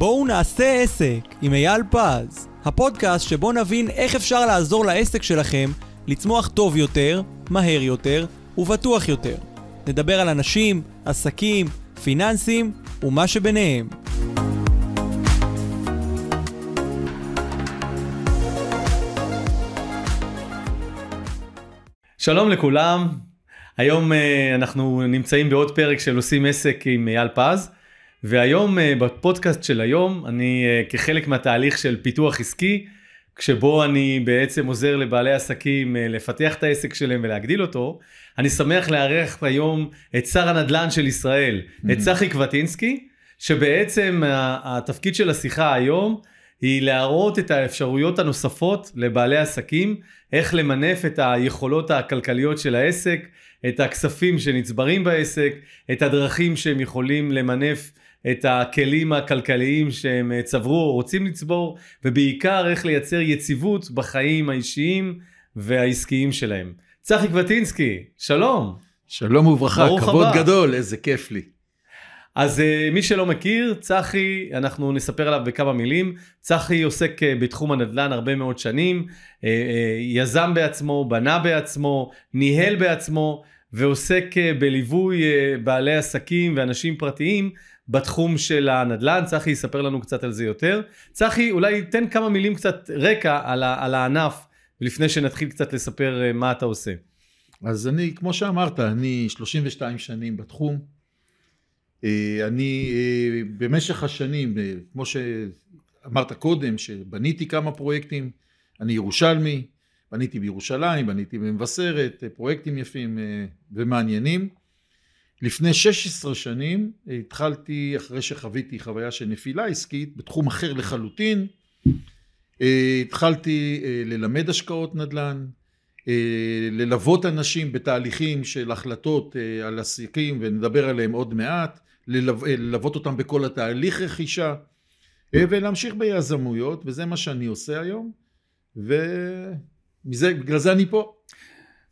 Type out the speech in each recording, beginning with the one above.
בואו נעשה עסק עם אייל פז, הפודקאסט שבו נבין איך אפשר לעזור לעסק שלכם לצמוח טוב יותר, מהר יותר ובטוח יותר. נדבר על אנשים, עסקים, פיננסים ומה שביניהם. שלום לכולם, היום uh, אנחנו נמצאים בעוד פרק של עושים עסק עם אייל פז, והיום uh, בפודקאסט של היום אני uh, כחלק מהתהליך של פיתוח עסקי, כשבו אני בעצם עוזר לבעלי עסקים uh, לפתח את העסק שלהם ולהגדיל אותו, אני שמח לארח היום את שר הנדל"ן של ישראל, mm-hmm. את צחי קבטינסקי, שבעצם התפקיד של השיחה היום היא להראות את האפשרויות הנוספות לבעלי עסקים, איך למנף את היכולות הכלכליות של העסק, את הכספים שנצברים בעסק, את הדרכים שהם יכולים למנף את הכלים הכלכליים שהם צברו או רוצים לצבור, ובעיקר איך לייצר יציבות בחיים האישיים והעסקיים שלהם. צחי קבטינסקי, שלום. שלום וברכה, כבוד הבא. גדול, איזה כיף לי. אז uh, מי שלא מכיר, צחי, אנחנו נספר עליו בכמה מילים. צחי עוסק uh, בתחום הנדל"ן הרבה מאוד שנים, יזם בעצמו, בנה בעצמו, ניהל בעצמו, ועוסק בליווי בעלי עסקים ואנשים פרטיים בתחום של הנדל"ן. צחי יספר לנו קצת על זה יותר. צחי, אולי תן כמה מילים קצת רקע על, על הענף, לפני שנתחיל קצת לספר uh, מה אתה עושה. אז אני, כמו שאמרת, אני 32 שנים בתחום. אה, אני אה, במשך השנים, אה, כמו שאמרת קודם, שבניתי כמה פרויקטים, אני ירושלמי, בניתי בירושלים, בניתי במבשרת, פרויקטים יפים ומעניינים. לפני 16 שנים התחלתי, אחרי שחוויתי חוויה של נפילה עסקית, בתחום אחר לחלוטין, התחלתי ללמד השקעות נדל"ן, ללוות אנשים בתהליכים של החלטות על עסקים ונדבר עליהם עוד מעט, ללוות אותם בכל התהליך רכישה אה, ולהמשיך ביזמויות וזה מה שאני עושה היום ובגלל זה אני פה.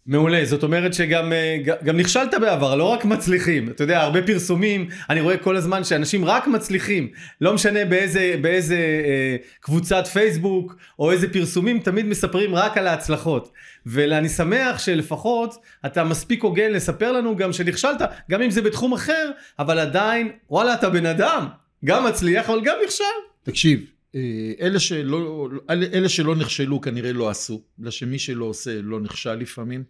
מעולה, זאת אומרת שגם אה, גם נכשלת בעבר, לא רק מצליחים. אתה יודע, הרבה פרסומים, אני רואה כל הזמן שאנשים רק מצליחים. לא משנה באיזה, באיזה אה, קבוצת פייסבוק או איזה פרסומים, תמיד מספרים רק על ההצלחות. ואני שמח שלפחות אתה מספיק הוגן לספר לנו גם שנכשלת, גם אם זה בתחום אחר, אבל עדיין, וואלה, אתה בן אדם. גם מצליח, אבל גם נכשל. תקשיב, אלה שלא, אלה שלא נכשלו כנראה לא עשו, בגלל שמי שלא עושה לא נכשל לפעמים.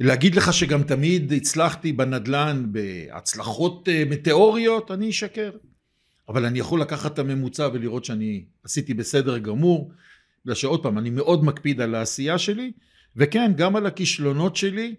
להגיד לך שגם תמיד הצלחתי בנדל"ן בהצלחות אה, מטאוריות, אני אשקר. אבל אני יכול לקחת את הממוצע ולראות שאני עשיתי בסדר גמור, בגלל שעוד פעם, אני מאוד מקפיד על העשייה שלי, וכן, גם על הכישלונות שלי,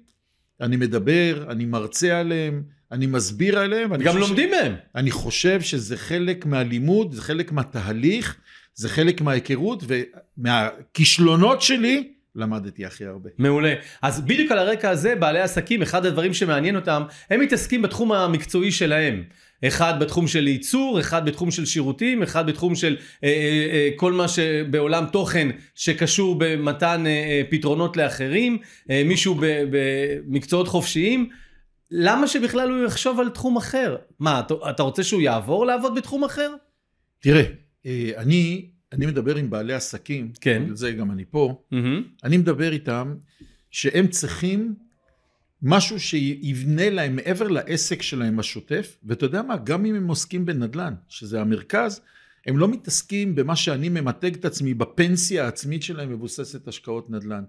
אני מדבר, אני מרצה עליהם, אני מסביר עליהם. גם לומדים ש... מהם. אני חושב שזה חלק מהלימוד, זה חלק מהתהליך, זה חלק מההיכרות, ומהכישלונות שלי, למדתי הכי הרבה. מעולה. אז בדיוק על הרקע הזה, בעלי עסקים, אחד הדברים שמעניין אותם, הם מתעסקים בתחום המקצועי שלהם. אחד בתחום של ייצור, אחד בתחום של שירותים, אחד בתחום של אה, אה, אה, כל מה שבעולם תוכן שקשור במתן אה, אה, פתרונות לאחרים, אה, מישהו במקצועות חופשיים. למה שבכלל הוא יחשוב על תחום אחר? מה, אתה, אתה רוצה שהוא יעבור לעבוד בתחום אחר? תראה, אה, אני, אני מדבר עם בעלי עסקים, כן. בגלל זה גם אני פה, mm-hmm. אני מדבר איתם שהם צריכים משהו שיבנה להם מעבר לעסק שלהם השוטף, ואתה יודע מה, גם אם הם עוסקים בנדל"ן, שזה המרכז, הם לא מתעסקים במה שאני ממתג את עצמי בפנסיה העצמית שלהם מבוססת השקעות נדל"ן.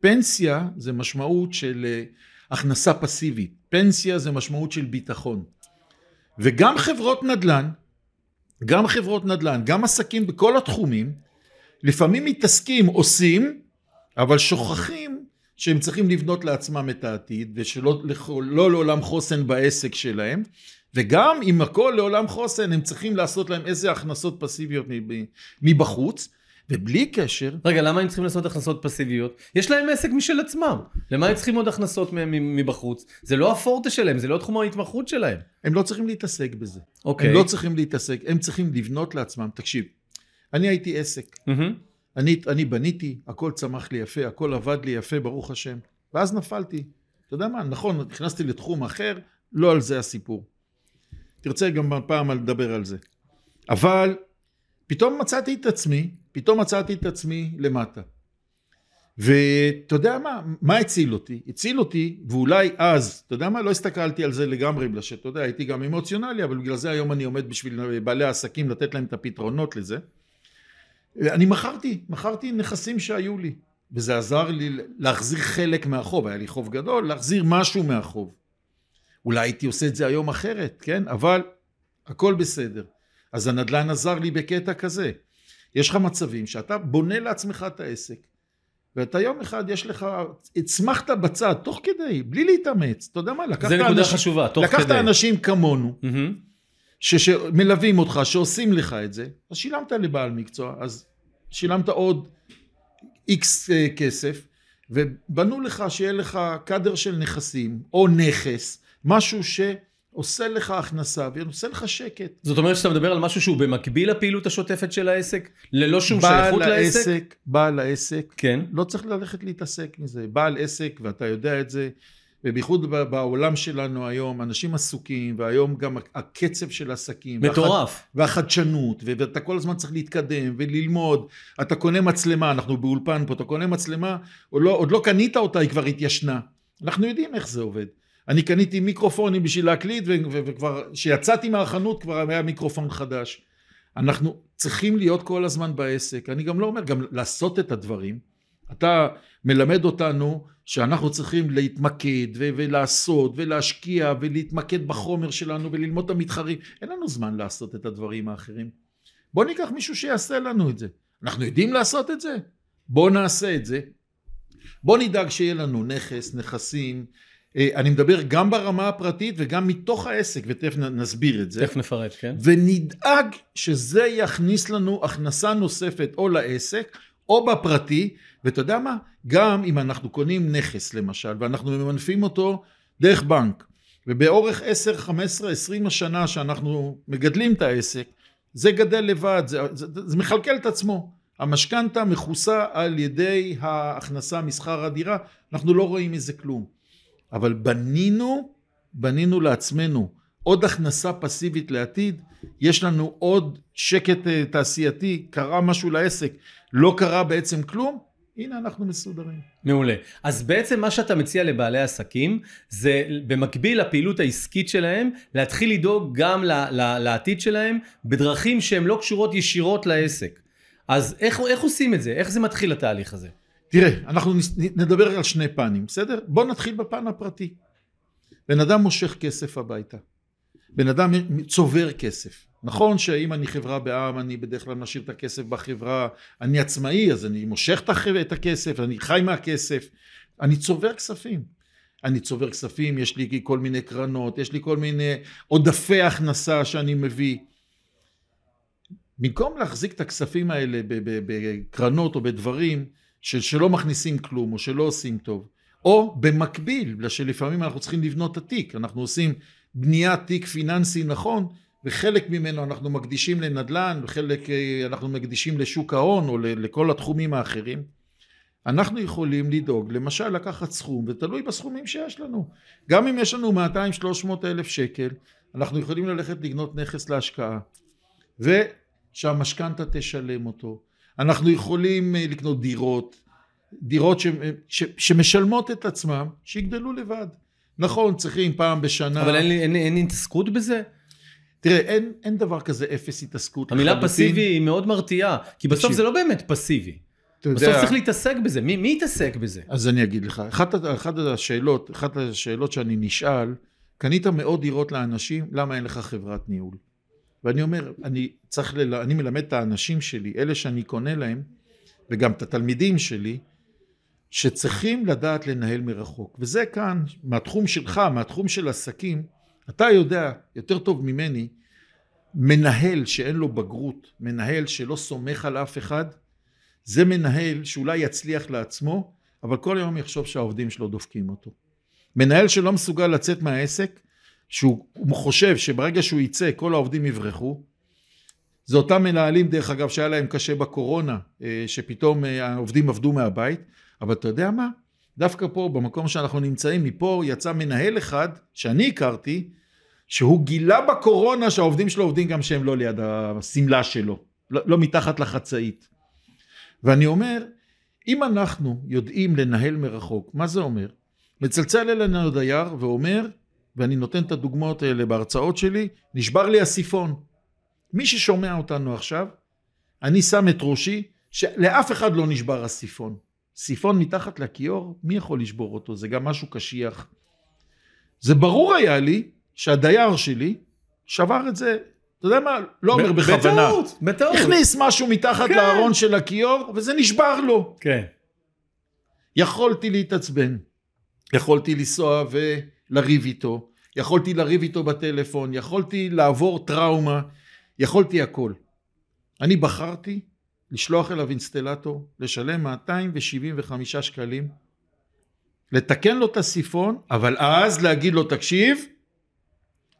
פנסיה זה משמעות של אה, הכנסה פסיבית, פנסיה זה משמעות של ביטחון. וגם חברות נדל"ן, גם חברות נדל"ן, גם עסקים בכל התחומים, לפעמים מתעסקים, עושים, אבל שוכחים שהם צריכים לבנות לעצמם את העתיד, ושלא לא לעולם חוסן בעסק שלהם, וגם אם הכל לעולם חוסן, הם צריכים לעשות להם איזה הכנסות פסיביות מבחוץ, ובלי קשר... רגע, למה הם צריכים לעשות הכנסות פסיביות? יש להם עסק משל עצמם. למה הם צריכים עוד הכנסות מבחוץ? זה לא הפורטה שלהם, זה לא תחום ההתמחות שלהם. הם לא צריכים להתעסק בזה. אוקיי. הם לא צריכים להתעסק, הם צריכים לבנות לעצמם. תקשיב, אני הייתי עסק. אני, אני בניתי, הכל צמח לי יפה, הכל עבד לי יפה, ברוך השם. ואז נפלתי. אתה יודע מה, נכון, נכנסתי לתחום אחר, לא על זה הסיפור. תרצה גם פעם לדבר על זה. אבל פתאום מצאתי את עצמי, פתאום מצאתי את עצמי למטה. ואתה יודע מה, מה הציל אותי? הציל אותי, ואולי אז, אתה יודע מה, לא הסתכלתי על זה לגמרי, בגלל שאתה יודע, הייתי גם אמוציונלי, אבל בגלל זה היום אני עומד בשביל בעלי העסקים לתת להם את הפתרונות לזה. אני מכרתי, מכרתי נכסים שהיו לי, וזה עזר לי להחזיר חלק מהחוב, היה לי חוב גדול, להחזיר משהו מהחוב. אולי הייתי עושה את זה היום אחרת, כן? אבל הכל בסדר. אז הנדל"ן עזר לי בקטע כזה. יש לך מצבים שאתה בונה לעצמך את העסק, ואתה יום אחד יש לך, הצמחת בצד, תוך כדי, בלי להתאמץ, אתה יודע מה, לקחת זה נקודה אנשים, חשובה, תוך לקחת כדי. אנשים כמונו, מהמם. ש- שמלווים אותך, שעושים לך את זה, אז שילמת לבעל מקצוע, אז שילמת עוד איקס אה, כסף, ובנו לך שיהיה לך קאדר של נכסים, או נכס, משהו שעושה לך הכנסה ועושה לך שקט. זאת אומרת שאתה מדבר על משהו שהוא במקביל לפעילות השוטפת של העסק? ללא שום שייכות לעסק? העסק, בעל העסק, כן. לא צריך ללכת להתעסק מזה. בעל עסק, ואתה יודע את זה, ובייחוד בעולם שלנו היום, אנשים עסוקים, והיום גם הקצב של עסקים. והחד- מטורף. והחדשנות, ו- ואתה כל הזמן צריך להתקדם וללמוד. אתה קונה מצלמה, אנחנו באולפן פה, אתה קונה מצלמה, עוד לא, עוד לא קנית אותה, היא כבר התיישנה. אנחנו יודעים איך זה עובד. אני קניתי מיקרופונים בשביל להקליט, וכבר, כשיצאתי מהחנות כבר היה מיקרופון חדש. אנחנו צריכים להיות כל הזמן בעסק. אני גם לא אומר, גם לעשות את הדברים. אתה מלמד אותנו שאנחנו צריכים להתמקד ו- ולעשות ולהשקיע ולהתמקד בחומר שלנו וללמוד את המתחרים. אין לנו זמן לעשות את הדברים האחרים. בוא ניקח מישהו שיעשה לנו את זה. אנחנו יודעים לעשות את זה? בוא נעשה את זה. בוא נדאג שיהיה לנו נכס, נכסים. אה, אני מדבר גם ברמה הפרטית וגם מתוך העסק, ותכף נסביר את זה. תכף נפרט, כן? ונדאג שזה יכניס לנו הכנסה נוספת או לעסק או בפרטי, ואתה יודע מה? גם אם אנחנו קונים נכס למשל, ואנחנו ממנפים אותו דרך בנק, ובאורך 10, 15, 20 השנה שאנחנו מגדלים את העסק, זה גדל לבד, זה, זה, זה מחלקל את עצמו. המשכנתה מכוסה על ידי ההכנסה משכר הדירה, אנחנו לא רואים מזה כלום. אבל בנינו, בנינו לעצמנו עוד הכנסה פסיבית לעתיד, יש לנו עוד שקט אה, תעשייתי, קרה משהו לעסק, לא קרה בעצם כלום, הנה אנחנו מסודרים. מעולה. אז בעצם מה שאתה מציע לבעלי עסקים, זה במקביל לפעילות העסקית שלהם, להתחיל לדאוג גם ל- ל- לעתיד שלהם, בדרכים שהן לא קשורות ישירות לעסק. אז איך, איך עושים את זה? איך זה מתחיל התהליך הזה? תראה, אנחנו נדבר על שני פנים, בסדר? בוא נתחיל בפן הפרטי. בן אדם מושך כסף הביתה. בן אדם צובר כסף. נכון שאם אני חברה בעם, אני בדרך כלל משאיר את הכסף בחברה, אני עצמאי, אז אני מושך את הכסף, אני חי מהכסף. אני צובר כספים. אני צובר כספים, יש לי כל מיני קרנות, יש לי כל מיני עודפי הכנסה שאני מביא. במקום להחזיק את הכספים האלה בקרנות או בדברים של, שלא מכניסים כלום או שלא עושים טוב, או במקביל, בגלל שלפעמים אנחנו צריכים לבנות את התיק, אנחנו עושים בניית תיק פיננסי נכון, וחלק ממנו אנחנו מקדישים לנדל"ן, וחלק אה, אנחנו מקדישים לשוק ההון או לכל התחומים האחרים. אנחנו יכולים לדאוג, למשל לקחת סכום, ותלוי בסכומים שיש לנו. גם אם יש לנו 200-300 אלף שקל, אנחנו יכולים ללכת לקנות נכס להשקעה, ושהמשכנתה תשלם אותו. אנחנו יכולים אה, לקנות דירות, דירות ש, ש, שמשלמות את עצמם, שיגדלו לבד. נכון, צריכים פעם בשנה... אבל אין אין, אין התעסקות בזה? תראה, אין, אין דבר כזה אפס התעסקות. המילה לחלוטין. פסיבי היא מאוד מרתיעה, כי בסוף. זה לא באמת פסיבי. בסוף יודע- צריך להתעסק בזה. מי, מי יתעסק בזה? אז אני אגיד לך, אחת, אחת השאלות, אחת השאלות שאני נשאל, קנית מאות דירות לאנשים, למה אין לך חברת ניהול? ואני אומר, אני צריך, ל... אני מלמד את האנשים שלי, אלה שאני קונה להם, וגם את התלמידים שלי, שצריכים לדעת לנהל מרחוק. וזה כאן, מהתחום שלך, מהתחום של עסקים, אתה יודע יותר טוב ממני, מנהל שאין לו בגרות, מנהל שלא סומך על אף אחד, זה מנהל שאולי יצליח לעצמו, אבל כל היום יחשוב שהעובדים שלו דופקים אותו. מנהל שלא מסוגל לצאת מהעסק, שהוא הוא חושב שברגע שהוא יצא כל העובדים יברחו, זה אותם מנהלים דרך אגב שהיה להם קשה בקורונה, אה, שפתאום אה, העובדים עבדו מהבית, אבל אתה יודע מה? דווקא פה במקום שאנחנו נמצאים, מפה יצא מנהל אחד שאני הכרתי, שהוא גילה בקורונה שהעובדים שלו עובדים גם שהם לא ליד השמלה שלו. לא, לא מתחת לחצאית. ואני אומר, אם אנחנו יודעים לנהל מרחוק, מה זה אומר? מצלצל אלינו דייר ואומר, ואני נותן את הדוגמאות האלה בהרצאות שלי, נשבר לי הסיפון. מי ששומע אותנו עכשיו, אני שם את ראשי, שלאף אחד לא נשבר הסיפון. סיפון מתחת לכיור, מי יכול לשבור אותו? זה גם משהו קשיח. זה ברור היה לי שהדייר שלי שבר את זה, אתה יודע מה? לא אומר בכוונה. בטעות, בטעות. הכניס משהו מתחת כן. לארון של הכיור, וזה נשבר לו. כן. יכולתי להתעצבן, יכולתי לנסוע ולריב איתו, יכולתי לריב איתו בטלפון, יכולתי לעבור טראומה, יכולתי הכל. אני בחרתי לשלוח אליו אינסטלטור, לשלם 275 שקלים, לתקן לו את הסיפון, אבל אז להגיד לו, תקשיב,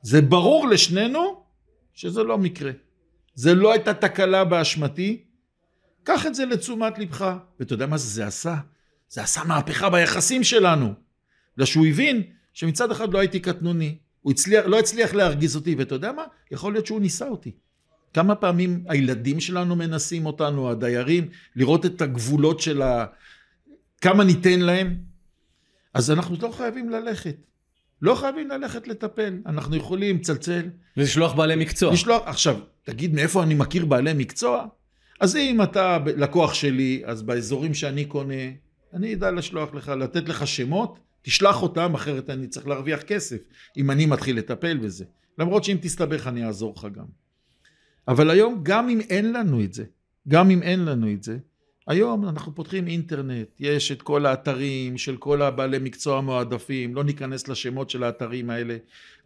זה ברור לשנינו שזה לא מקרה. זה לא הייתה תקלה באשמתי, קח את זה לתשומת לבך. ואתה יודע מה זה עשה? זה עשה מהפכה ביחסים שלנו. בגלל שהוא הבין שמצד אחד לא הייתי קטנוני, הוא הצליח, לא הצליח להרגיז אותי, ואתה יודע מה? יכול להיות שהוא ניסה אותי. כמה פעמים הילדים שלנו מנסים אותנו, הדיירים, לראות את הגבולות של ה... כמה ניתן להם? אז אנחנו לא חייבים ללכת. לא חייבים ללכת לטפל. אנחנו יכולים לצלצל, ולשלוח בעלי מקצוע. לשלוח, עכשיו, תגיד מאיפה אני מכיר בעלי מקצוע? אז אם אתה לקוח שלי, אז באזורים שאני קונה, אני אדע לשלוח לך, לתת לך שמות, תשלח אותם, אחרת אני צריך להרוויח כסף, אם אני מתחיל לטפל בזה. למרות שאם תסתבך אני אעזור לך גם. אבל היום, גם אם אין לנו את זה, גם אם אין לנו את זה, היום אנחנו פותחים אינטרנט, יש את כל האתרים של כל הבעלי מקצוע המועדפים, לא ניכנס לשמות של האתרים האלה.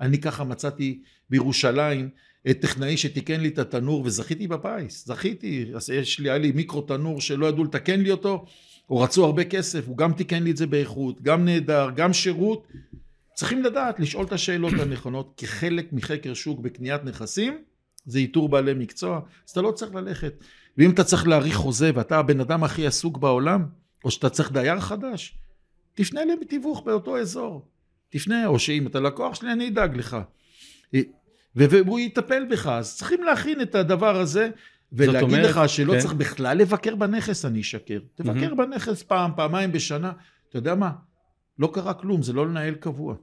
אני ככה מצאתי בירושלים את טכנאי שתיקן לי את התנור וזכיתי בפיס, זכיתי, אז יש לי, היה לי מיקרו תנור שלא ידעו לתקן לי אותו, או רצו הרבה כסף, הוא גם תיקן לי את זה באיכות, גם נהדר, גם שירות. צריכים לדעת, לשאול את השאלות הנכונות, כחלק מחקר שוק בקניית נכסים, זה איתור בעלי מקצוע, אז אתה לא צריך ללכת. ואם אתה צריך להאריך חוזה ואתה הבן אדם הכי עסוק בעולם, או שאתה צריך דייר חדש, תפנה לתיווך באותו אזור. תפנה, או שאם אתה לקוח שלי, אני אדאג לך. והוא יטפל בך, אז צריכים להכין את הדבר הזה, ולהגיד אומרת, לך שלא כן. צריך בכלל לבקר בנכס, אני אשקר. תבקר בנכס פעם, פעמיים בשנה, אתה יודע מה? לא קרה כלום, זה לא לנהל קבוע.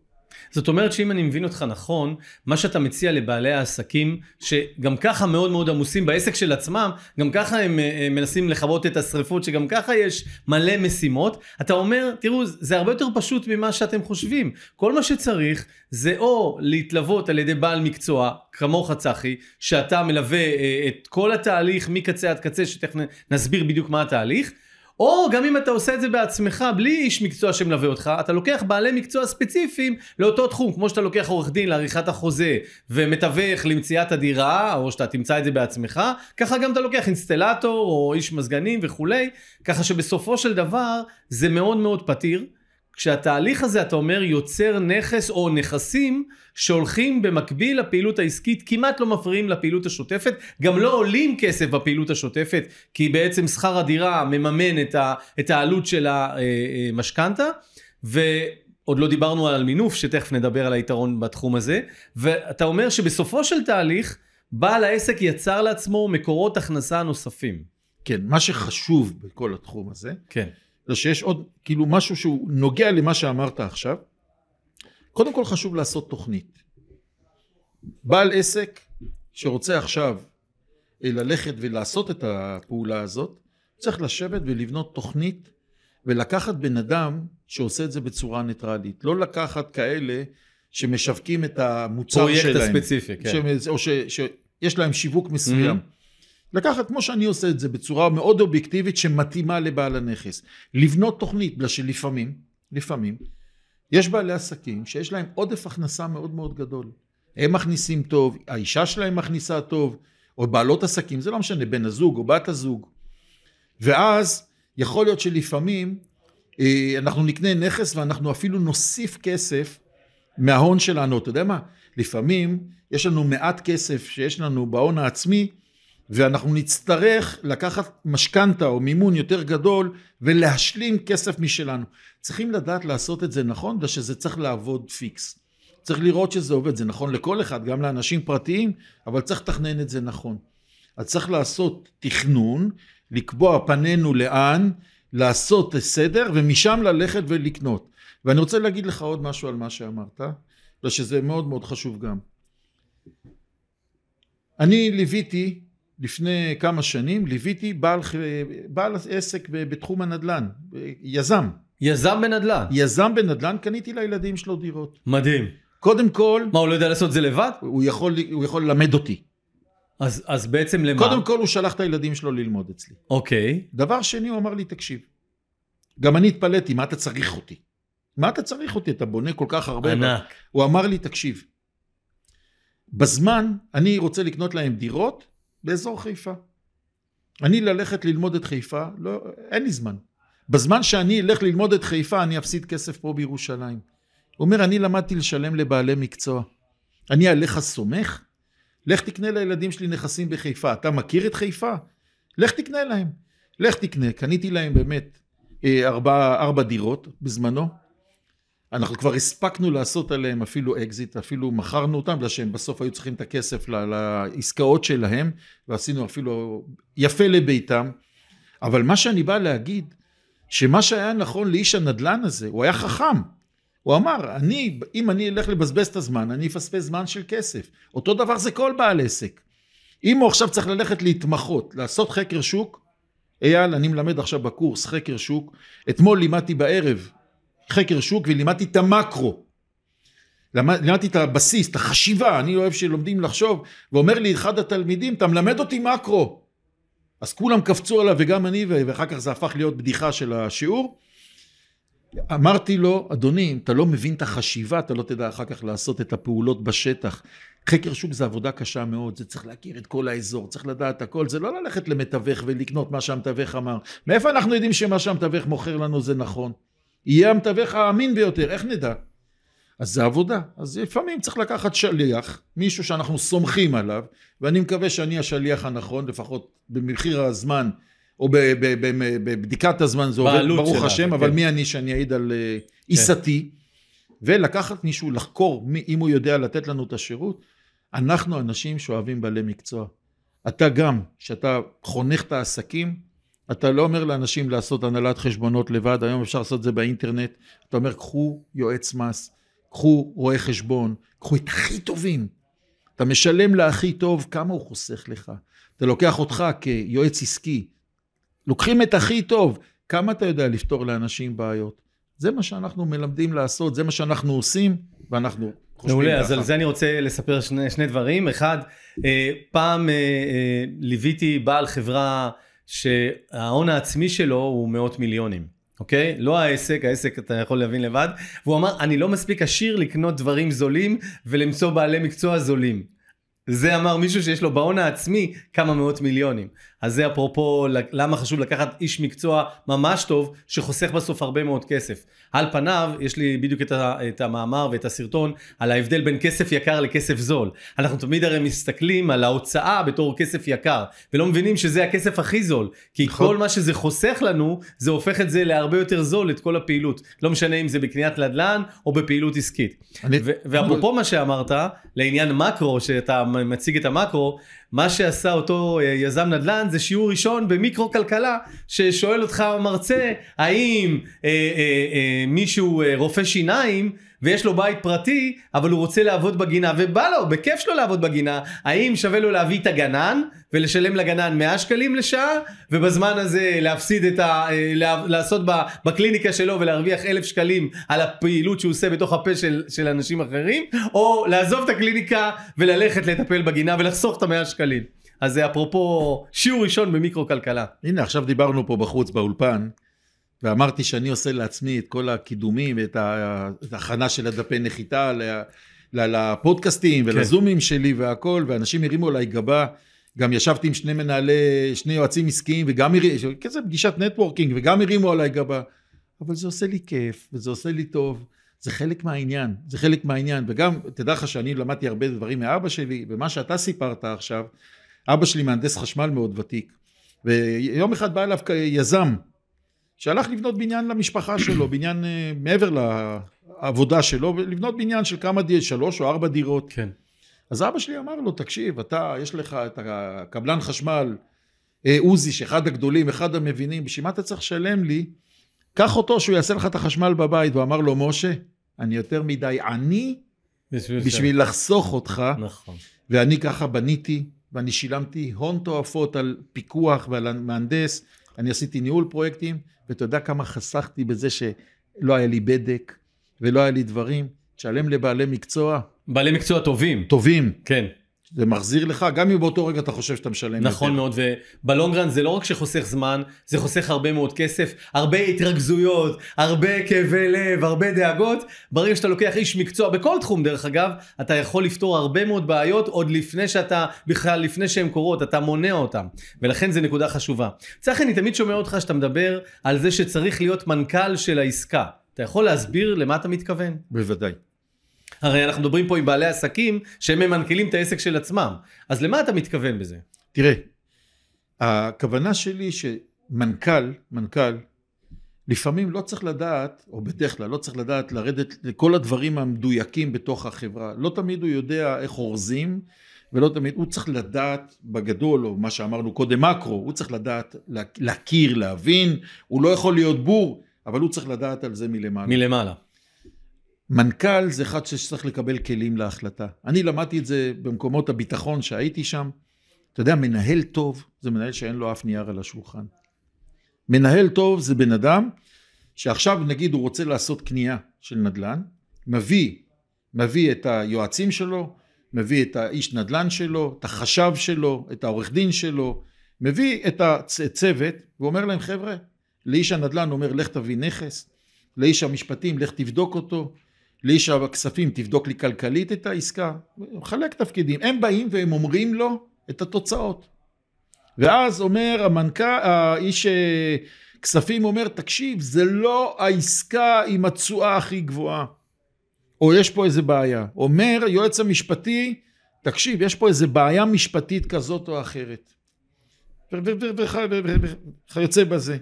זאת אומרת שאם אני מבין אותך נכון, מה שאתה מציע לבעלי העסקים, שגם ככה מאוד מאוד עמוסים בעסק של עצמם, גם ככה הם אה, אה, מנסים לכבות את השריפות, שגם ככה יש מלא משימות, אתה אומר, תראו, זה הרבה יותר פשוט ממה שאתם חושבים. כל מה שצריך זה או להתלוות על ידי בעל מקצוע, כמוך צחי, שאתה מלווה אה, את כל התהליך מקצה עד קצה, שתכף נסביר בדיוק מה התהליך. או גם אם אתה עושה את זה בעצמך, בלי איש מקצוע שמלווה אותך, אתה לוקח בעלי מקצוע ספציפיים לאותו תחום, כמו שאתה לוקח עורך דין לעריכת החוזה, ומתווך למציאת הדירה, או שאתה תמצא את זה בעצמך, ככה גם אתה לוקח אינסטלטור, או איש מזגנים וכולי, ככה שבסופו של דבר זה מאוד מאוד פתיר. כשהתהליך הזה, אתה אומר, יוצר נכס או נכסים שהולכים במקביל לפעילות העסקית, כמעט לא מפריעים לפעילות השוטפת, גם לא עולים כסף בפעילות השוטפת, כי בעצם שכר הדירה מממן את, ה, את העלות של המשכנתה, ועוד לא דיברנו על מינוף, שתכף נדבר על היתרון בתחום הזה, ואתה אומר שבסופו של תהליך, בעל העסק יצר לעצמו מקורות הכנסה נוספים. כן, מה שחשוב בכל התחום הזה, כן. זה שיש עוד, כאילו משהו שהוא נוגע למה שאמרת עכשיו. קודם כל חשוב לעשות תוכנית. בעל עסק שרוצה עכשיו אה, ללכת ולעשות את הפעולה הזאת, צריך לשבת ולבנות תוכנית ולקחת בן אדם שעושה את זה בצורה ניטרלית. לא לקחת כאלה שמשווקים את המוצר פרויקט שלהם. הספציפי, כן. שהם- או ש, שיש להם שיווק מסוים. לקחת, כמו שאני עושה את זה, בצורה מאוד אובייקטיבית שמתאימה לבעל הנכס. לבנות תוכנית, בגלל שלפעמים, לפעמים, יש בעלי עסקים שיש להם עודף הכנסה מאוד מאוד גדול. הם מכניסים טוב, האישה שלהם מכניסה טוב, או בעלות עסקים, זה לא משנה, בן הזוג או בת הזוג. ואז יכול להיות שלפעמים אה, אנחנו נקנה נכס ואנחנו אפילו נוסיף כסף מההון שלנו. אתה יודע מה? לפעמים יש לנו מעט כסף שיש לנו בהון העצמי, ואנחנו נצטרך לקחת משכנתה או מימון יותר גדול ולהשלים כסף משלנו. צריכים לדעת לעשות את זה נכון, בגלל שזה צריך לעבוד פיקס. צריך לראות שזה עובד, זה נכון לכל אחד, גם לאנשים פרטיים, אבל צריך לתכנן את זה נכון. אז צריך לעשות תכנון, לקבוע פנינו לאן, לעשות סדר, ומשם ללכת ולקנות. ואני רוצה להגיד לך עוד משהו על מה שאמרת, ושזה מאוד מאוד חשוב גם. אני ליוויתי לפני כמה שנים, ליוויתי בעל, בעל עסק בתחום הנדל"ן, יזם. יזם בנדל"ן. יזם בנדל"ן, קניתי לילדים שלו דירות. מדהים. קודם כל... מה, הוא לא יודע לעשות את זה לבד? הוא יכול, הוא יכול ללמד אותי. אז, אז בעצם למה? קודם כל הוא שלח את הילדים שלו ללמוד אצלי. אוקיי. דבר שני, הוא אמר לי, תקשיב, גם אני התפלאתי, מה אתה צריך אותי? מה אתה צריך אותי? אתה בונה כל כך הרבה. ענק. הוא אמר לי, תקשיב, בזמן אני רוצה לקנות להם דירות באזור חיפה. אני ללכת ללמוד את חיפה, לא, אין לי זמן. בזמן שאני אלך ללמוד את חיפה, אני אפסיד כסף פה בירושלים. הוא אומר, אני למדתי לשלם לבעלי מקצוע. אני עליך סומך? לך תקנה לילדים שלי נכסים בחיפה. אתה מכיר את חיפה? לך תקנה להם. לך תקנה. קניתי להם באמת אה, ארבע, ארבע דירות בזמנו. אנחנו כבר הספקנו לעשות עליהם אפילו אקזיט, אפילו מכרנו אותם, בגלל שהם בסוף היו צריכים את הכסף לעסקאות שלהם, ועשינו אפילו יפה לביתם. אבל מה שאני בא להגיד, שמה שהיה נכון לאיש הנדל"ן הזה, הוא היה חכם. הוא אמר, אני, אם אני אלך לבזבז את הזמן, אני אפספס זמן של כסף. אותו דבר זה כל בעל עסק. אם הוא עכשיו צריך ללכת להתמחות, לעשות חקר שוק, אייל, אני מלמד עכשיו בקורס חקר שוק, אתמול לימדתי בערב חקר שוק ולימדתי את המקרו. לימדתי את הבסיס, את החשיבה, אני אוהב שלומדים לחשוב, ואומר לי אחד התלמידים, אתה מלמד אותי מקרו. אז כולם קפצו עליו וגם אני, ואחר כך זה הפך להיות בדיחה של השיעור. אמרתי לו, אדוני, אם אתה לא מבין את החשיבה, אתה לא תדע אחר כך לעשות את הפעולות בשטח. חקר שוק זה עבודה קשה מאוד, זה צריך להכיר את כל האזור, צריך לדעת הכל, זה לא ללכת למתווך ולקנות מה שהמתווך אמר. מאיפה אנחנו יודעים שמה שהמתווך מוכר לנו זה נכון? יהיה המתווך האמין ביותר, איך נדע? אז זה עבודה. אז לפעמים צריך לקחת שליח, מישהו שאנחנו סומכים עליו, ואני מקווה שאני השליח הנכון, לפחות במחיר הזמן, או בבדיקת הזמן, זה עובד ברוך שלה, השם, כן. אבל מי אני שאני אעיד על אה, כן. עיסתי, ולקחת מישהו לחקור, אם הוא יודע לתת לנו את השירות, אנחנו אנשים שאוהבים בעלי מקצוע. אתה גם, כשאתה חונך את העסקים, אתה לא אומר לאנשים לעשות הנהלת חשבונות לבד, היום אפשר לעשות את זה באינטרנט, אתה אומר קחו יועץ מס, קחו רואה חשבון, קחו את הכי טובים. אתה משלם להכי טוב, כמה הוא חוסך לך? אתה לוקח אותך כיועץ עסקי, לוקחים את הכי טוב, כמה אתה יודע לפתור לאנשים בעיות? זה מה שאנחנו מלמדים לעשות, זה מה שאנחנו עושים, ואנחנו מעולה, אז על זה אני רוצה לספר שני, שני דברים. אחד, אה, פעם אה, אה, ליוויתי בעל חברה שההון העצמי שלו הוא מאות מיליונים. אוקיי? לא העסק, העסק אתה יכול להבין לבד. והוא אמר, אני לא מספיק עשיר לקנות דברים זולים ולמצוא בעלי מקצוע זולים. זה אמר מישהו שיש לו בהון העצמי כמה מאות מיליונים. אז זה אפרופו למה חשוב לקחת איש מקצוע ממש טוב שחוסך בסוף הרבה מאוד כסף. על פניו יש לי בדיוק את, ה, את המאמר ואת הסרטון על ההבדל בין כסף יקר לכסף זול. אנחנו תמיד הרי מסתכלים על ההוצאה בתור כסף יקר ולא מבינים שזה הכסף הכי זול כי נכון. כל מה שזה חוסך לנו זה הופך את זה להרבה יותר זול את כל הפעילות. לא משנה אם זה בקניית נדל"ן או בפעילות עסקית. אני... ואפרופו מה שאמרת לעניין מקרו שאתה מציג את המקרו מה שעשה אותו אה, יזם נדל"ן זה שיעור ראשון במיקרו כלכלה ששואל אותך מרצה האם אה, אה, אה, מישהו אה, רופא שיניים ויש לו בית פרטי אבל הוא רוצה לעבוד בגינה ובא לו בכיף שלו לעבוד בגינה האם שווה לו להביא את הגנן ולשלם לגנן 100 שקלים לשעה ובזמן הזה להפסיד את ה... אה, לעשות בקליניקה שלו ולהרוויח אלף שקלים על הפעילות שהוא עושה בתוך הפה של, של אנשים אחרים או לעזוב את הקליניקה וללכת לטפל בגינה ולחסוך את המאה שקלים. אז זה אפרופו שיעור ראשון במיקרו כלכלה. הנה עכשיו דיברנו פה בחוץ באולפן ואמרתי שאני עושה לעצמי את כל הקידומים ואת ההכנה של הדפי נחיתה לפודקאסטים כן. ולזומים כן. שלי והכל ואנשים הרימו עליי גבה גם ישבתי עם שני מנהלי, שני יועצים עסקיים וגם, כזה פגישת נטוורקינג וגם הרימו עליי גבה. אבל זה עושה לי כיף וזה עושה לי טוב. זה חלק מהעניין, זה חלק מהעניין. וגם, תדע לך שאני למדתי הרבה דברים מאבא שלי, ומה שאתה סיפרת עכשיו, אבא שלי מהנדס חשמל מאוד ותיק. ויום אחד בא אליו יזם, שהלך לבנות בניין למשפחה שלו, בניין אה, מעבר לעבודה שלו, לבנות בניין של כמה דירות, שלוש או ארבע דירות. כן. אז אבא שלי אמר לו, תקשיב, אתה, יש לך את הקבלן חשמל, אה, עוזי, שאחד הגדולים, אחד המבינים, בשביל מה אתה צריך לשלם לי? קח אותו שהוא יעשה לך את החשמל בבית. והוא אמר לו, משה, אני יותר מדי עני בשביל, בשביל לחסוך אותך, נכון. ואני ככה בניתי, ואני שילמתי הון תועפות על פיקוח ועל המהנדס, אני עשיתי ניהול פרויקטים, ואתה יודע כמה חסכתי בזה שלא היה לי בדק, ולא היה לי דברים, תשלם לבעלי מקצוע בעלי מקצוע טובים. טובים, כן. זה מחזיר לך, גם אם באותו רגע אתה חושב שאתה משלם נכון יותר. מאוד, ובלונגרן זה לא רק שחוסך זמן, זה חוסך הרבה מאוד כסף, הרבה התרכזויות, הרבה כאבי לב, הרבה דאגות. ברגע שאתה לוקח איש מקצוע, בכל תחום דרך אגב, אתה יכול לפתור הרבה מאוד בעיות עוד לפני שאתה, בכלל לפני שהן קורות, אתה מונע אותן. ולכן זה נקודה חשובה. צחי, אני תמיד שומע אותך שאתה מדבר על זה שצריך להיות מנכ"ל של העסקה. אתה יכול להסביר למה אתה מתכוון? בוודאי. הרי אנחנו מדברים פה עם בעלי עסקים שהם ממנכ"לים את העסק של עצמם. אז למה אתה מתכוון בזה? תראה, הכוונה שלי שמנכ"ל, מנכ"ל, לפעמים לא צריך לדעת, או בדרך כלל לא צריך לדעת לרדת לכל הדברים המדויקים בתוך החברה. לא תמיד הוא יודע איך אורזים, ולא תמיד, הוא צריך לדעת בגדול, או מה שאמרנו קודם מקרו, הוא צריך לדעת לה- להכיר, להבין, הוא לא יכול להיות בור, אבל הוא צריך לדעת על זה מלמעלה. מלמעלה. מנכ"ל זה אחד שצריך לקבל כלים להחלטה. אני למדתי את זה במקומות הביטחון שהייתי שם. אתה יודע, מנהל טוב זה מנהל שאין לו אף נייר על השולחן. מנהל טוב זה בן אדם שעכשיו נגיד הוא רוצה לעשות קנייה של נדל"ן, מביא, מביא את היועצים שלו, מביא את האיש נדל"ן שלו, את החשב שלו, את העורך דין שלו, מביא את הצוות ואומר להם חבר'ה, לאיש הנדל"ן אומר לך תביא נכס, לאיש המשפטים לך תבדוק אותו, לאיש הכספים תבדוק לי כלכלית את העסקה, מחלק תפקידים, הם באים והם אומרים לו את התוצאות. ואז אומר המנכ"ל, האיש אה, כספים אומר, תקשיב, זה לא העסקה עם התשואה הכי גבוהה, או יש פה איזה בעיה. אומר היועץ המשפטי, תקשיב, יש פה איזה בעיה משפטית כזאת או אחרת. וכיוצא בזה.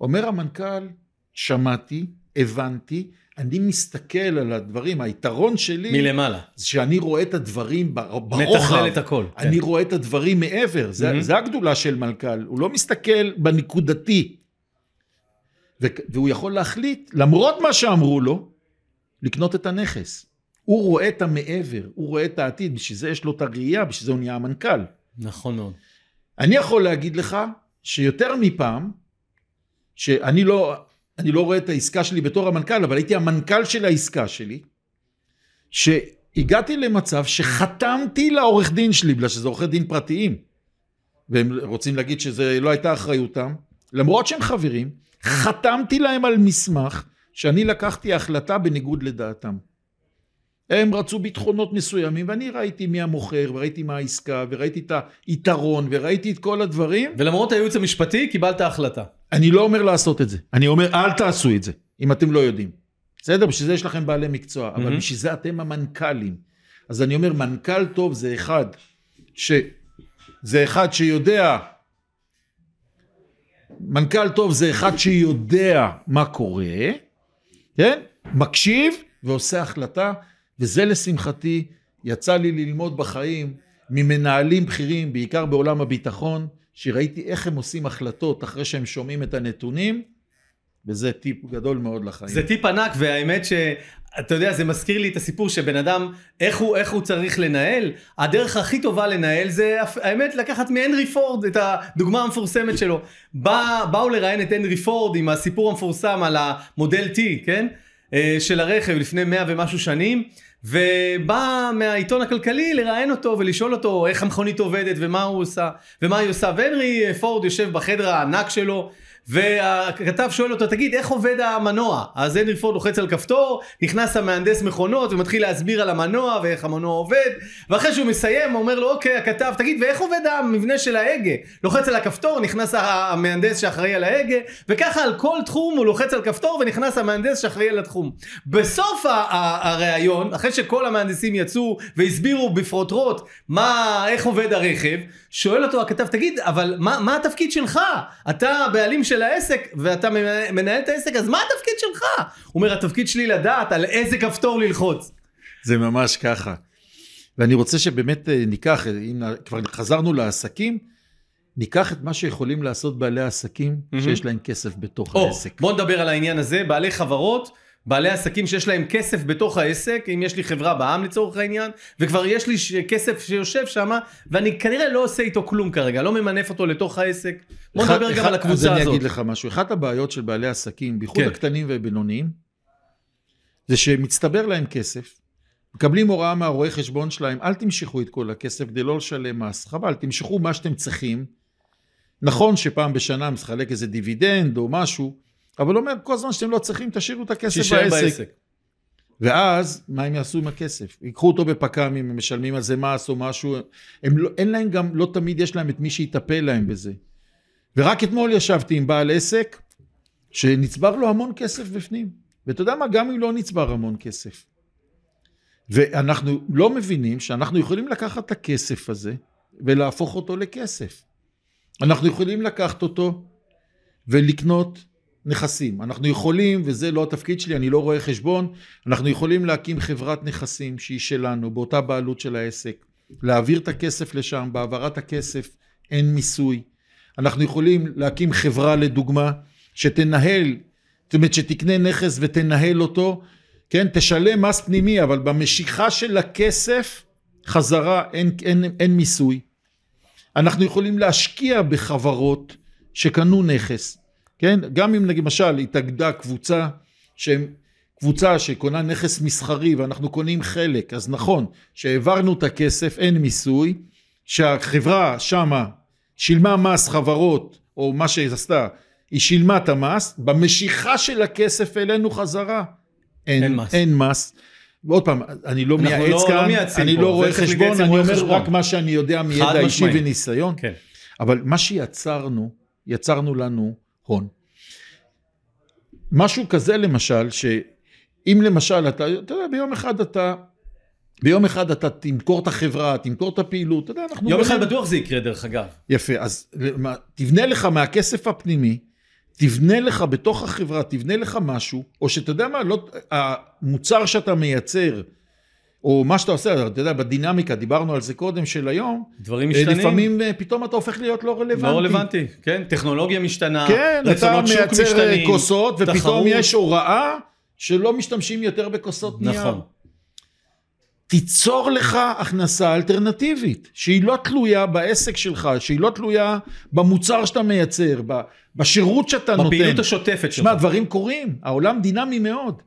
אומר המנכ"ל, שמעתי, הבנתי, אני מסתכל על הדברים, היתרון שלי מלמעלה. זה שאני רואה את הדברים בר- ברוחב. מתכלל את הכל. כן. אני רואה את הדברים מעבר, זה, מהמם. זה הגדולה של מנכ"ל, הוא לא מסתכל בנקודתי. ו- והוא יכול להחליט, למרות מה שאמרו לו, לקנות את הנכס. הוא רואה את המעבר, הוא רואה את העתיד, בשביל זה יש לו את הראייה, בשביל זה הוא נהיה המנכ"ל. נכון מאוד. אני יכול להגיד לך שיותר מפעם, שאני לא, אני לא רואה את העסקה שלי בתור המנכ"ל, אבל הייתי המנכ"ל של העסקה שלי, שהגעתי למצב שחתמתי לעורך דין שלי, בגלל שזה עורכי דין פרטיים, והם רוצים להגיד שזה לא הייתה אחריותם, למרות שהם חברים, חתמתי להם על מסמך שאני לקחתי החלטה בניגוד לדעתם. הם רצו ביטחונות מסוימים, ואני ראיתי מי המוכר, וראיתי מה העסקה, וראיתי את היתרון, וראיתי את כל הדברים. ולמרות הייעוץ המשפטי, קיבלת החלטה. אני לא אומר לעשות את זה. אני אומר, אל תעשו את זה, אם אתם לא יודעים. בסדר? בשביל זה יש לכם בעלי מקצוע, אבל מהמם. בשביל זה אתם המנכ"לים. אז אני אומר, מנכ"ל טוב זה אחד ש... זה אחד שיודע... מנכ"ל טוב זה אחד שיודע מה קורה, כן? מקשיב ועושה החלטה, וזה לשמחתי, יצא לי ללמוד בחיים ממנהלים בכירים, בעיקר בעולם הביטחון, שראיתי איך הם עושים החלטות אחרי שהם שומעים את הנתונים, וזה טיפ גדול מאוד לחיים. זה טיפ ענק, והאמת שאתה יודע, זה מזכיר לי את הסיפור שבן אדם, איך הוא, איך הוא צריך לנהל. הדרך הכי טובה לנהל זה, האמת, לקחת מהנרי פורד את הדוגמה המפורסמת שלו. בא, באו לראיין את הנרי פורד עם הסיפור המפורסם על המודל T, כן? אה, של הרכב לפני מאה ומשהו שנים. ובא מהעיתון הכלכלי לראיין אותו ולשאול אותו איך המכונית עובדת ומה הוא עושה ומה היא עושה. והנרי פורד יושב בחדר הענק שלו והכתב שואל אותו תגיד איך עובד המנוע? אז הנרי פורד לוחץ על כפתור נכנס המהנדס מכונות ומתחיל להסביר על המנוע ואיך המנוע עובד. ואחרי שהוא מסיים אומר לו אוקיי הכתב תגיד ואיך עובד המבנה של ההגה? לוחץ על הכפתור נכנס המהנדס שאחראי על ההגה וככה על כל תחום הוא לוחץ על כפתור ונכנס המהנדס שאחראי על התחום. בסוף ה- ה- הראיון אחרי שכל המהנדסים יצאו והסבירו בפרוטרוט מה איך עובד הרכב שואל אותו הכתב תגיד אבל מה, מה התפקיד שלך? אתה בעלים של העסק ואתה מנהל- את העסק אז מה התפקיד שלך הוא אומר התפקיד שלי לדעת על איזה כפתור ללחוץ זה ממש ככה. ואני רוצה שבאמת אה, ניקח, אם כבר חזרנו לעסקים, ניקח את מה שיכולים לעשות בעלי העסקים מהמם. שיש להם כסף בתוך או, העסק. בוא נדבר על העניין הזה, בעלי חברות, בעלי עסקים שיש להם כסף בתוך העסק, אם יש לי חברה בעם לצורך העניין, וכבר יש לי כסף שיושב שם, ואני כנראה לא עושה איתו כלום כרגע, לא ממנף אותו לתוך העסק. בוא אחד- נדבר גם על הקבוצה אז אני הזאת. אגיד לך משהו. אחת הבעיות של בעלי עסקים, בייחוד כן. הקטנים והבינוניים, זה שמצטבר להם כסף, מקבלים הוראה מהרואה חשבון שלהם, אל תמשכו את כל הכסף כדי לא לשלם מס, חבל, תמשכו מה שאתם צריכים. נכון שפעם בשנה מחלק איזה דיבידנד או משהו, אבל אומר כל זמן שאתם לא צריכים, תשאירו את הכסף בעסק. בעסק. ואז, מה הם יעשו עם הכסף? ייקחו אותו בפק"מים, הם משלמים על זה מס או משהו, הם לא, אין להם גם, לא תמיד יש להם את מי שיטפל להם בזה. ורק אתמול ישבתי עם בעל עסק, שנצבר לו המון כסף בפנים. ואתה יודע מה? גם אם לא נצבר המון כסף. ואנחנו לא מבינים שאנחנו יכולים לקחת את הכסף הזה ולהפוך אותו לכסף. אנחנו יכולים לקחת אותו ולקנות נכסים. אנחנו יכולים, וזה לא התפקיד שלי, אני לא רואה חשבון, אנחנו יכולים להקים חברת נכסים שהיא שלנו, באותה בעלות של העסק, להעביר את הכסף לשם, בהעברת הכסף אין מיסוי. אנחנו יכולים להקים חברה לדוגמה, שתנהל, זאת אומרת שתקנה נכס ותנהל אותו, כן, תשלם מס פנימי, אבל במשיכה של הכסף חזרה אין, אין, אין מיסוי. אנחנו יכולים להשקיע בחברות שקנו נכס, כן? גם אם למשל התאגדה קבוצה שהם קבוצה שקונה נכס מסחרי ואנחנו קונים חלק, אז נכון שהעברנו את הכסף, אין מיסוי, שהחברה שמה שילמה מס חברות או מה שהיא עשתה, היא שילמה את המס, במשיכה של הכסף אלינו חזרה אין, אין מס. אין מס. ועוד פעם, אני לא מייעץ לא- לא כאן, מייעצים אני פה, לא רואה חשבון, אני אומר חשבון. רק מה שאני יודע מידע אישי. וניסיון. כן. אבל מה שיצרנו, יצרנו לנו הון. משהו כזה למשל, שאם למשל אתה, אתה יודע, ביום אחד אתה, ביום אחד אתה תמכור את החברה, תמכור את הפעילות, אתה יודע, אנחנו... יום אחד בטוח זה יקרה דרך אגב. יפה, אז תבנה לך מהכסף הפנימי, תבנה לך בתוך החברה, תבנה לך משהו, או שאתה יודע מה, לא, המוצר שאתה מייצר, או מה שאתה עושה, אתה יודע, בדינמיקה, דיברנו על זה קודם של היום, דברים אה, משתנים. לפעמים אה, פתאום אתה הופך להיות לא רלוונטי. לא רלוונטי, כן, טכנולוגיה משתנה, כן, אתה רצונות שוק מייצר משתנים, כוסות, ופתאום תחרות. יש הוראה שלא משתמשים יותר בכוסות נייר. נכון. תיצור לך הכנסה אלטרנטיבית, שהיא לא תלויה בעסק שלך, שהיא לא תלויה במוצר שאתה מייצר, בשירות שאתה נותן. בפעילות השוטפת שלך. שמע, דברים קורים, העולם דינמי מאוד.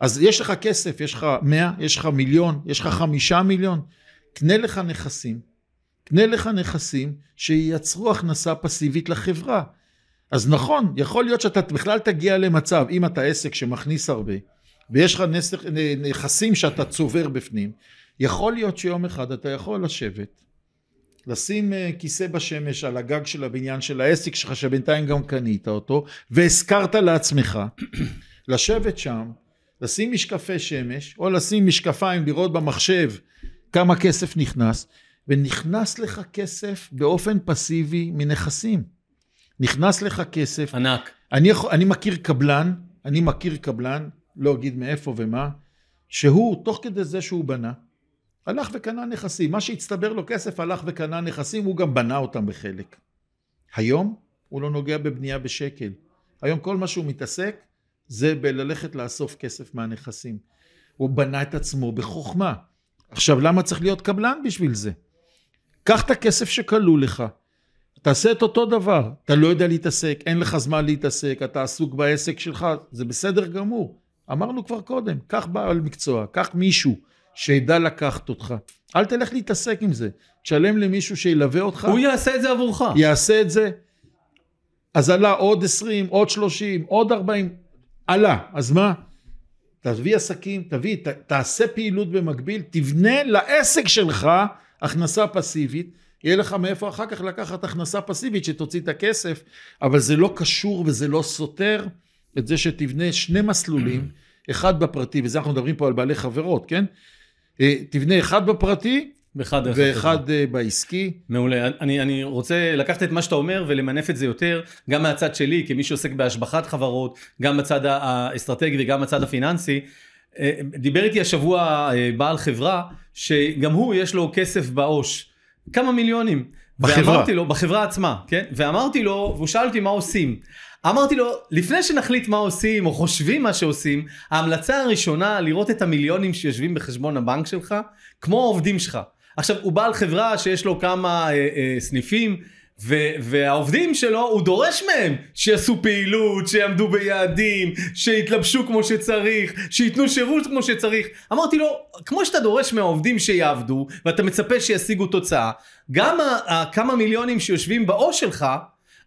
אז יש לך כסף, יש לך 100, יש לך מיליון, יש לך חמישה מיליון, קנה לך נכסים, קנה לך נכסים שייצרו הכנסה פסיבית לחברה. אז נכון, יכול להיות שאתה בכלל תגיע למצב, אם אתה עסק שמכניס הרבה, ויש לך נכסים שאתה צובר בפנים, יכול להיות שיום אחד אתה יכול לשבת, לשים אה, כיסא בשמש על הגג של הבניין של העסק שלך, שבינתיים גם קנית אותו, והשכרת לעצמך, לשבת שם, לשים משקפי שמש, או לשים משקפיים, לראות במחשב כמה כסף נכנס, ונכנס לך כסף באופן פסיבי מנכסים. נכנס לך כסף. ענק. אני, יכול, אני מכיר קבלן, אני מכיר קבלן, לא אגיד מאיפה ומה, שהוא, תוך כדי זה שהוא בנה, הלך וקנה נכסים. מה שהצטבר לו כסף, הלך וקנה נכסים, הוא גם בנה אותם בחלק. היום הוא לא נוגע בבנייה בשקל. היום כל מה שהוא מתעסק זה בללכת לאסוף כסף מהנכסים. הוא בנה את עצמו בחוכמה. עכשיו, למה צריך להיות קבלן בשביל זה? קח את הכסף שכלוא לך, תעשה את אותו דבר. אתה לא יודע להתעסק, אין לך זמן להתעסק, אתה עסוק בעסק שלך, זה בסדר גמור. אמרנו כבר קודם, קח בעל מקצוע, קח מישהו שידע לקחת אותך. אל תלך להתעסק עם זה. תשלם למישהו שילווה אותך, הוא יעשה את זה עבורך. יעשה את זה. אז עלה עוד 20, עוד 30, עוד 40, עלה. אז מה? תביא עסקים, תביא, ת, תעשה פעילות במקביל, תבנה לעסק שלך הכנסה פסיבית, יהיה לך מאיפה אחר כך לקחת הכנסה פסיבית שתוציא את הכסף, אבל זה לא קשור וזה לא סותר את זה שתבנה שני מסלולים, אחד בפרטי, וזה אנחנו מדברים פה על בעלי חברות, כן? אה, תבנה אחד בפרטי באחד דרך החברה. ואחד אה, בעסקי. מעולה. אני, אני רוצה לקחת את מה שאתה אומר ולמנף את זה יותר, גם מהצד שלי, כמי שעוסק בהשבחת חברות, גם בצד האסטרטגי וגם בצד הפיננסי. אה, דיבר איתי השבוע אה, בעל חברה שגם הוא יש לו כסף בעו"ש, כמה מיליונים. בחברה. ואמרתי לו, בחברה עצמה, כן? ואמרתי לו, והוא שאל אותי מה עושים. אמרתי לו, לפני שנחליט מה עושים, או חושבים מה שעושים, ההמלצה הראשונה, לראות את המיליונים שיושבים בחשבון הבנק שלך, כמו העובדים שלך. עכשיו, הוא בעל חברה שיש לו כמה אה, אה, סניפים, ו- והעובדים שלו, הוא דורש מהם שיעשו פעילות, שיעמדו ביעדים, שיתלבשו כמו שצריך, שייתנו שירות כמו שצריך. אמרתי לו, כמו שאתה דורש מהעובדים שיעבדו, ואתה מצפה שישיגו תוצאה, גם ה- ה- כמה מיליונים שיושבים בעו"ש שלך,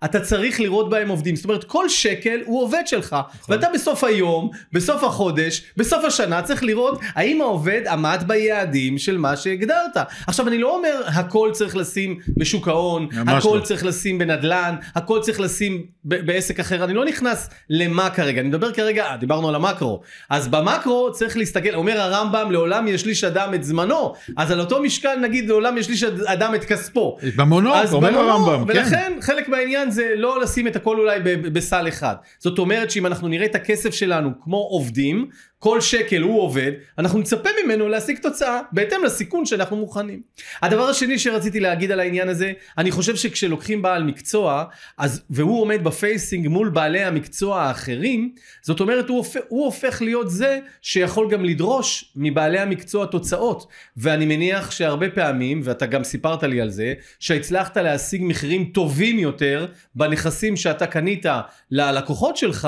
אתה צריך לראות בהם עובדים. זאת אומרת, כל שקל הוא עובד שלך. ואתה בסוף היום, בסוף החודש, בסוף השנה, צריך לראות האם העובד עמד ביעדים של מה שהגדרת. עכשיו, אני לא אומר הכל צריך לשים בשוק ההון, ממש הכל לא. צריך לשים בנדל"ן, הכל צריך לשים ב- בעסק אחר. אני לא נכנס למה כרגע, אני מדבר כרגע, אה, דיברנו על המקרו. אז במקרו צריך להסתכל, אומר הרמב"ם, לעולם ישליש אדם את זמנו. אז על אותו משקל, נגיד, לעולם ישליש אדם את כספו. במונו, אומר הרמב"ם, כן. ולכן חלק מהעניין זה לא לשים את הכל אולי בסל אחד. זאת אומרת שאם אנחנו נראה את הכסף שלנו כמו עובדים, כל שקל הוא עובד, אנחנו נצפה ממנו להשיג תוצאה בהתאם לסיכון שאנחנו מוכנים. הדבר השני שרציתי להגיד על העניין הזה, אני חושב שכשלוקחים בעל מקצוע, אז, והוא עומד בפייסינג מול בעלי המקצוע האחרים, זאת אומרת הוא הופך, הוא הופך להיות זה שיכול גם לדרוש מבעלי המקצוע תוצאות. ואני מניח שהרבה פעמים, ואתה גם סיפרת לי על זה, שהצלחת להשיג מחירים טובים יותר בנכסים שאתה קנית ללקוחות שלך,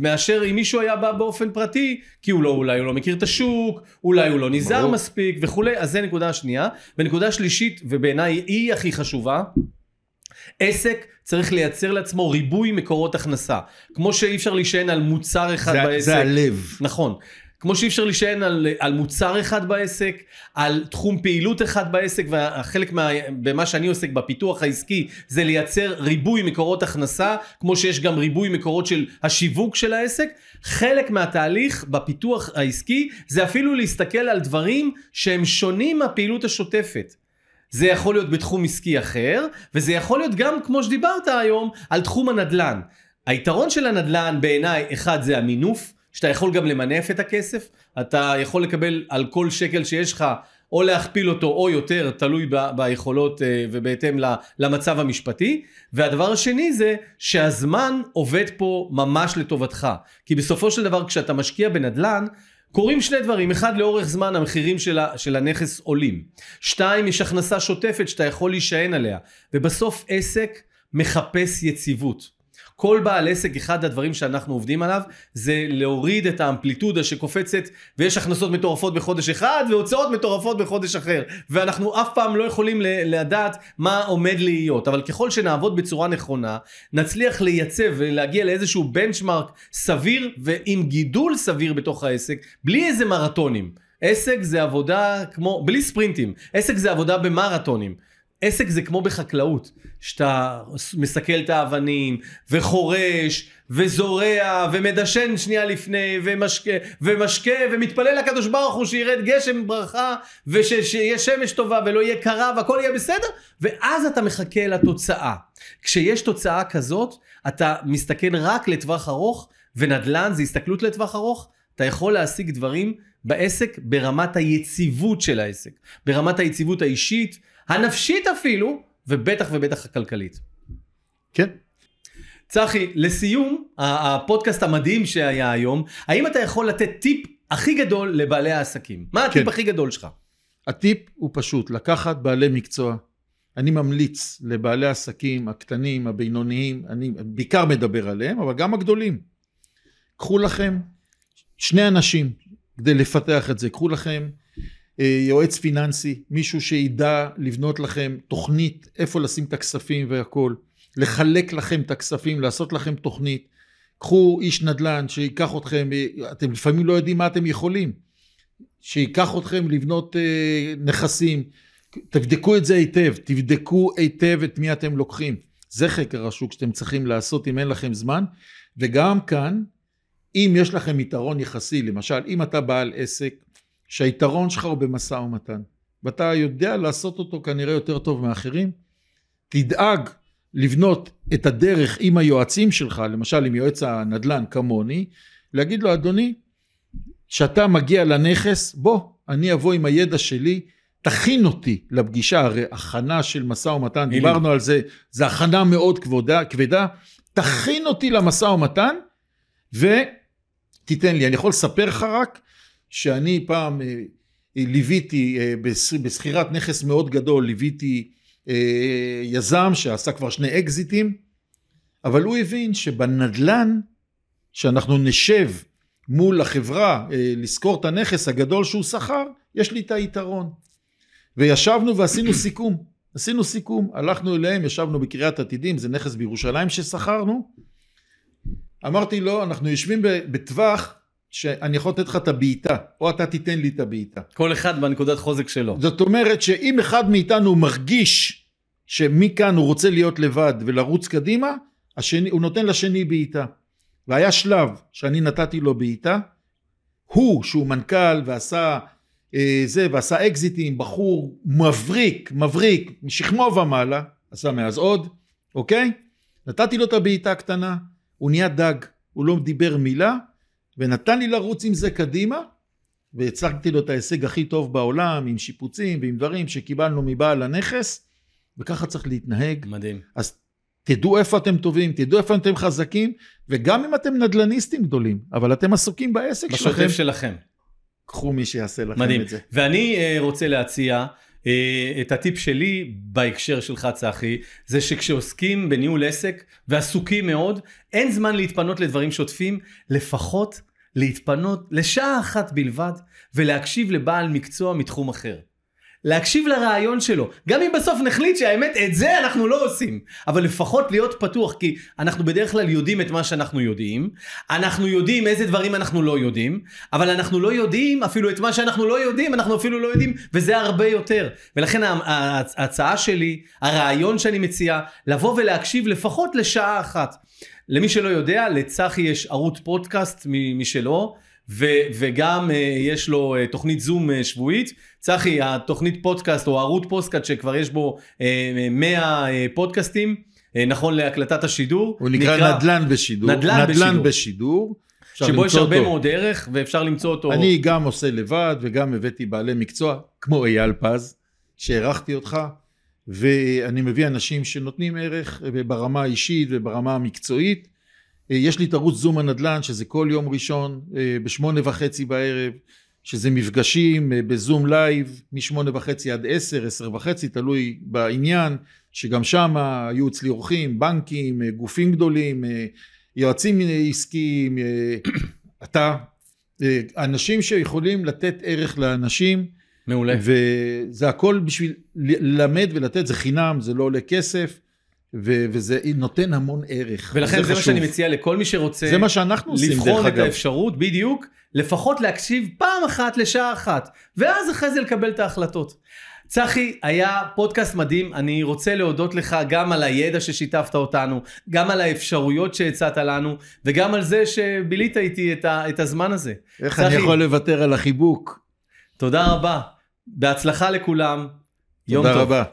מאשר אם מישהו היה בא באופן פרטי, כי הוא לא, אולי הוא לא מכיר את השוק, אולי הוא לא נזהר ברור. מספיק וכולי, אז זה נקודה שנייה. ונקודה שלישית, ובעיניי היא הכי חשובה, עסק צריך לייצר לעצמו ריבוי מקורות הכנסה. כמו שאי אפשר להישען על מוצר אחד זה- בעסק. זה הלב. נכון. כמו שאי אפשר להישען על, על מוצר אחד בעסק, על תחום פעילות אחד בעסק, והחלק מה, במה שאני עוסק בפיתוח העסקי זה לייצר ריבוי מקורות הכנסה, כמו שיש גם ריבוי מקורות של השיווק של העסק. חלק מהתהליך בפיתוח העסקי זה אפילו להסתכל על דברים שהם שונים מהפעילות השוטפת. זה יכול להיות בתחום עסקי אחר, וזה יכול להיות גם, כמו שדיברת היום, על תחום הנדל"ן. היתרון של הנדל"ן בעיניי, אחד זה המינוף, שאתה יכול גם למנף את הכסף, אתה יכול לקבל על כל שקל שיש לך, או להכפיל אותו או יותר, תלוי ב- ביכולות אה, ובהתאם למצב המשפטי. והדבר השני זה שהזמן עובד פה ממש לטובתך. כי בסופו של דבר כשאתה משקיע בנדל"ן, קורים שני דברים, אחד לאורך זמן המחירים של, ה, של הנכס עולים, שתיים יש הכנסה שוטפת שאתה יכול להישען עליה, ובסוף עסק מחפש יציבות. כל בעל עסק, אחד הדברים שאנחנו עובדים עליו, זה להוריד את האמפליטודה שקופצת, ויש הכנסות מטורפות בחודש אחד, והוצאות מטורפות בחודש אחר. ואנחנו אף פעם לא יכולים לדעת מה עומד להיות. אבל ככל שנעבוד בצורה נכונה, נצליח לייצב ולהגיע לאיזשהו בנצ'מארק סביר, ועם גידול סביר בתוך העסק, בלי איזה מרתונים. עסק זה עבודה כמו, בלי ספרינטים, עסק זה עבודה במרתונים. עסק זה כמו בחקלאות, שאתה מסכל את האבנים, וחורש, וזורע, ומדשן שנייה לפני, ומשקה, ומשקה, ומתפלל לקדוש ברוך הוא שירד גשם ברכה, ושיהיה שמש טובה, ולא יהיה קרה, והכל יהיה בסדר, ואז אתה מחכה לתוצאה. כשיש תוצאה כזאת, אתה מסתכל רק לטווח ארוך, ונדל"ן זה הסתכלות לטווח ארוך, אתה יכול להשיג דברים בעסק ברמת היציבות של העסק, ברמת היציבות האישית, הנפשית אפילו, ובטח ובטח הכלכלית. כן. צחי, לסיום הפודקאסט המדהים שהיה היום, האם אתה יכול לתת טיפ הכי גדול לבעלי העסקים? מה הטיפ כן. הכי גדול שלך? הטיפ הוא פשוט, לקחת בעלי מקצוע. אני ממליץ לבעלי העסקים הקטנים, הבינוניים, אני בעיקר מדבר עליהם, אבל גם הגדולים. קחו לכם שני אנשים כדי לפתח את זה. קחו לכם יועץ פיננסי, מישהו שידע לבנות לכם תוכנית איפה לשים את הכספים והכל, לחלק לכם את הכספים, לעשות לכם תוכנית. קחו איש נדל"ן שייקח אתכם, אה, אתם לפעמים לא יודעים מה אתם יכולים. שייקח אתכם לבנות אה, נכסים, תבדקו את זה היטב, תבדקו היטב את מי אתם לוקחים. זה חקר השוק שאתם צריכים לעשות אם אין לכם זמן, וגם כאן, אם יש לכם יתרון יחסי, למשל, אם אתה בעל עסק, שהיתרון שלך הוא במשא ומתן, ואתה יודע לעשות אותו כנראה יותר טוב מאחרים, תדאג לבנות את הדרך עם היועצים שלך, למשל עם יועץ הנדל"ן כמוני, להגיד לו, אדוני, כשאתה מגיע לנכס, בוא, אני אבוא עם הידע שלי, תכין אותי לפגישה, הרי הכנה של משא ומתן. דיברנו על זה, זה הכנה מאוד כבודה, כבדה, תכין אותי למשא ומתן, ותיתן לי. אני יכול לספר לך רק, שאני פעם אה, ליוויתי, אה, בש- בשכירת נכס מאוד גדול, ליוויתי אה, יזם שעשה כבר שני אקזיטים, אבל הוא הבין שבנדלן, שאנחנו נשב מול החברה לשכור את הנכס הגדול שהוא שכר, יש לי את היתרון. וישבנו ועשינו סיכום. עשינו סיכום, הלכנו אליהם, ישבנו בקריית עתידים, זה נכס בירושלים ששכרנו. אמרתי לו, אנחנו יושבים בטווח שאני יכול לתת לך את הבעיטה, או אתה תיתן לי את הבעיטה. כל אחד בנקודת חוזק שלו. זאת אומרת שאם אחד מאיתנו מרגיש שמכאן הוא רוצה להיות לבד ולרוץ קדימה, השני, הוא נותן לשני בעיטה. והיה שלב שאני נתתי לו בעיטה, הוא שהוא מנכ"ל ועשה אה, זה ועשה אקזיטים, בחור מבריק, מבריק, משכמו ומעלה, עשה מאז עוד, אוקיי? נתתי לו את הבעיטה הקטנה, הוא נהיה דג, הוא לא דיבר מילה, ונתן לי לרוץ עם זה קדימה, והצגתי לו את ההישג הכי טוב בעולם, עם שיפוצים ועם דברים שקיבלנו מבעל הנכס, וככה צריך להתנהג. מדהים. אז תדעו איפה אתם טובים, תדעו איפה אתם חזקים, וגם אם אתם נדל"ניסטים גדולים, אבל אתם עסוקים בעסק שלכם, בשוטף שלכם. קחו מי שיעשה לכם מדהים. את זה. ואני uh, רוצה להציע את הטיפ שלי בהקשר שלך צחי, זה שכשעוסקים בניהול עסק ועסוקים מאוד, אין זמן להתפנות לדברים שוטפים, לפחות להתפנות לשעה אחת בלבד ולהקשיב לבעל מקצוע מתחום אחר. להקשיב לרעיון שלו, גם אם בסוף נחליט שהאמת את זה אנחנו לא עושים, אבל לפחות להיות פתוח, כי אנחנו בדרך כלל יודעים את מה שאנחנו יודעים, אנחנו יודעים איזה דברים אנחנו לא יודעים, אבל אנחנו לא יודעים אפילו את מה שאנחנו לא יודעים, אנחנו אפילו לא יודעים, וזה הרבה יותר. ולכן ההצעה שלי, הרעיון שאני מציע, לבוא ולהקשיב לפחות לשעה אחת. למי שלא יודע, לצחי יש ערוץ פודקאסט משלו, ו- וגם uh, יש לו uh, תוכנית זום uh, שבועית. צחי, התוכנית פודקאסט או ערוץ פודקאסט שכבר יש בו uh, 100 uh, פודקאסטים, uh, נכון להקלטת השידור. הוא נקרא, נדל"ן בשידור. נדל"ן בשידור. בשידור. אפשר שבו יש הרבה אותו. מאוד ערך ואפשר למצוא אותו. אני גם עושה לבד וגם הבאתי בעלי מקצוע כמו אייל פז שהערכתי אותך ואני מביא אנשים שנותנים ערך ברמה האישית וברמה המקצועית אה, יש לי את ערוץ זום הנדל"ן שזה כל יום ראשון אה, בשמונה וחצי בערב שזה מפגשים אה, בזום לייב משמונה וחצי עד עשר, עשר וחצי תלוי בעניין שגם שם היו אצלי אורחים, בנקים, אה, גופים גדולים, אה, יועצים עסקיים, אה, אתה אה, אנשים שיכולים לתת ערך לאנשים מעולה. וזה הכל בשביל ללמד ולתת זה חינם זה לא עולה כסף ו- וזה נותן המון ערך ולכן זה, חשוב. מה שאני מציע לכל מי שרוצה זה מה שאנחנו עושים דרך לבחון את אגב האפשרות, בדיוק, לפחות להקשיב פעם אחת לשעה אחת, ואז אחרי זה לקבל את ההחלטות. צחי, היה פודקאסט מדהים, אני רוצה להודות לך גם על הידע ששיתפת אותנו, גם על האפשרויות שהצעת לנו, וגם על זה שבילית איתי את, ה, את הזמן הזה. איך צחי. אני יכול לוותר על החיבוק תודה רבה, בהצלחה לכולם, יום תודה טוב. רבה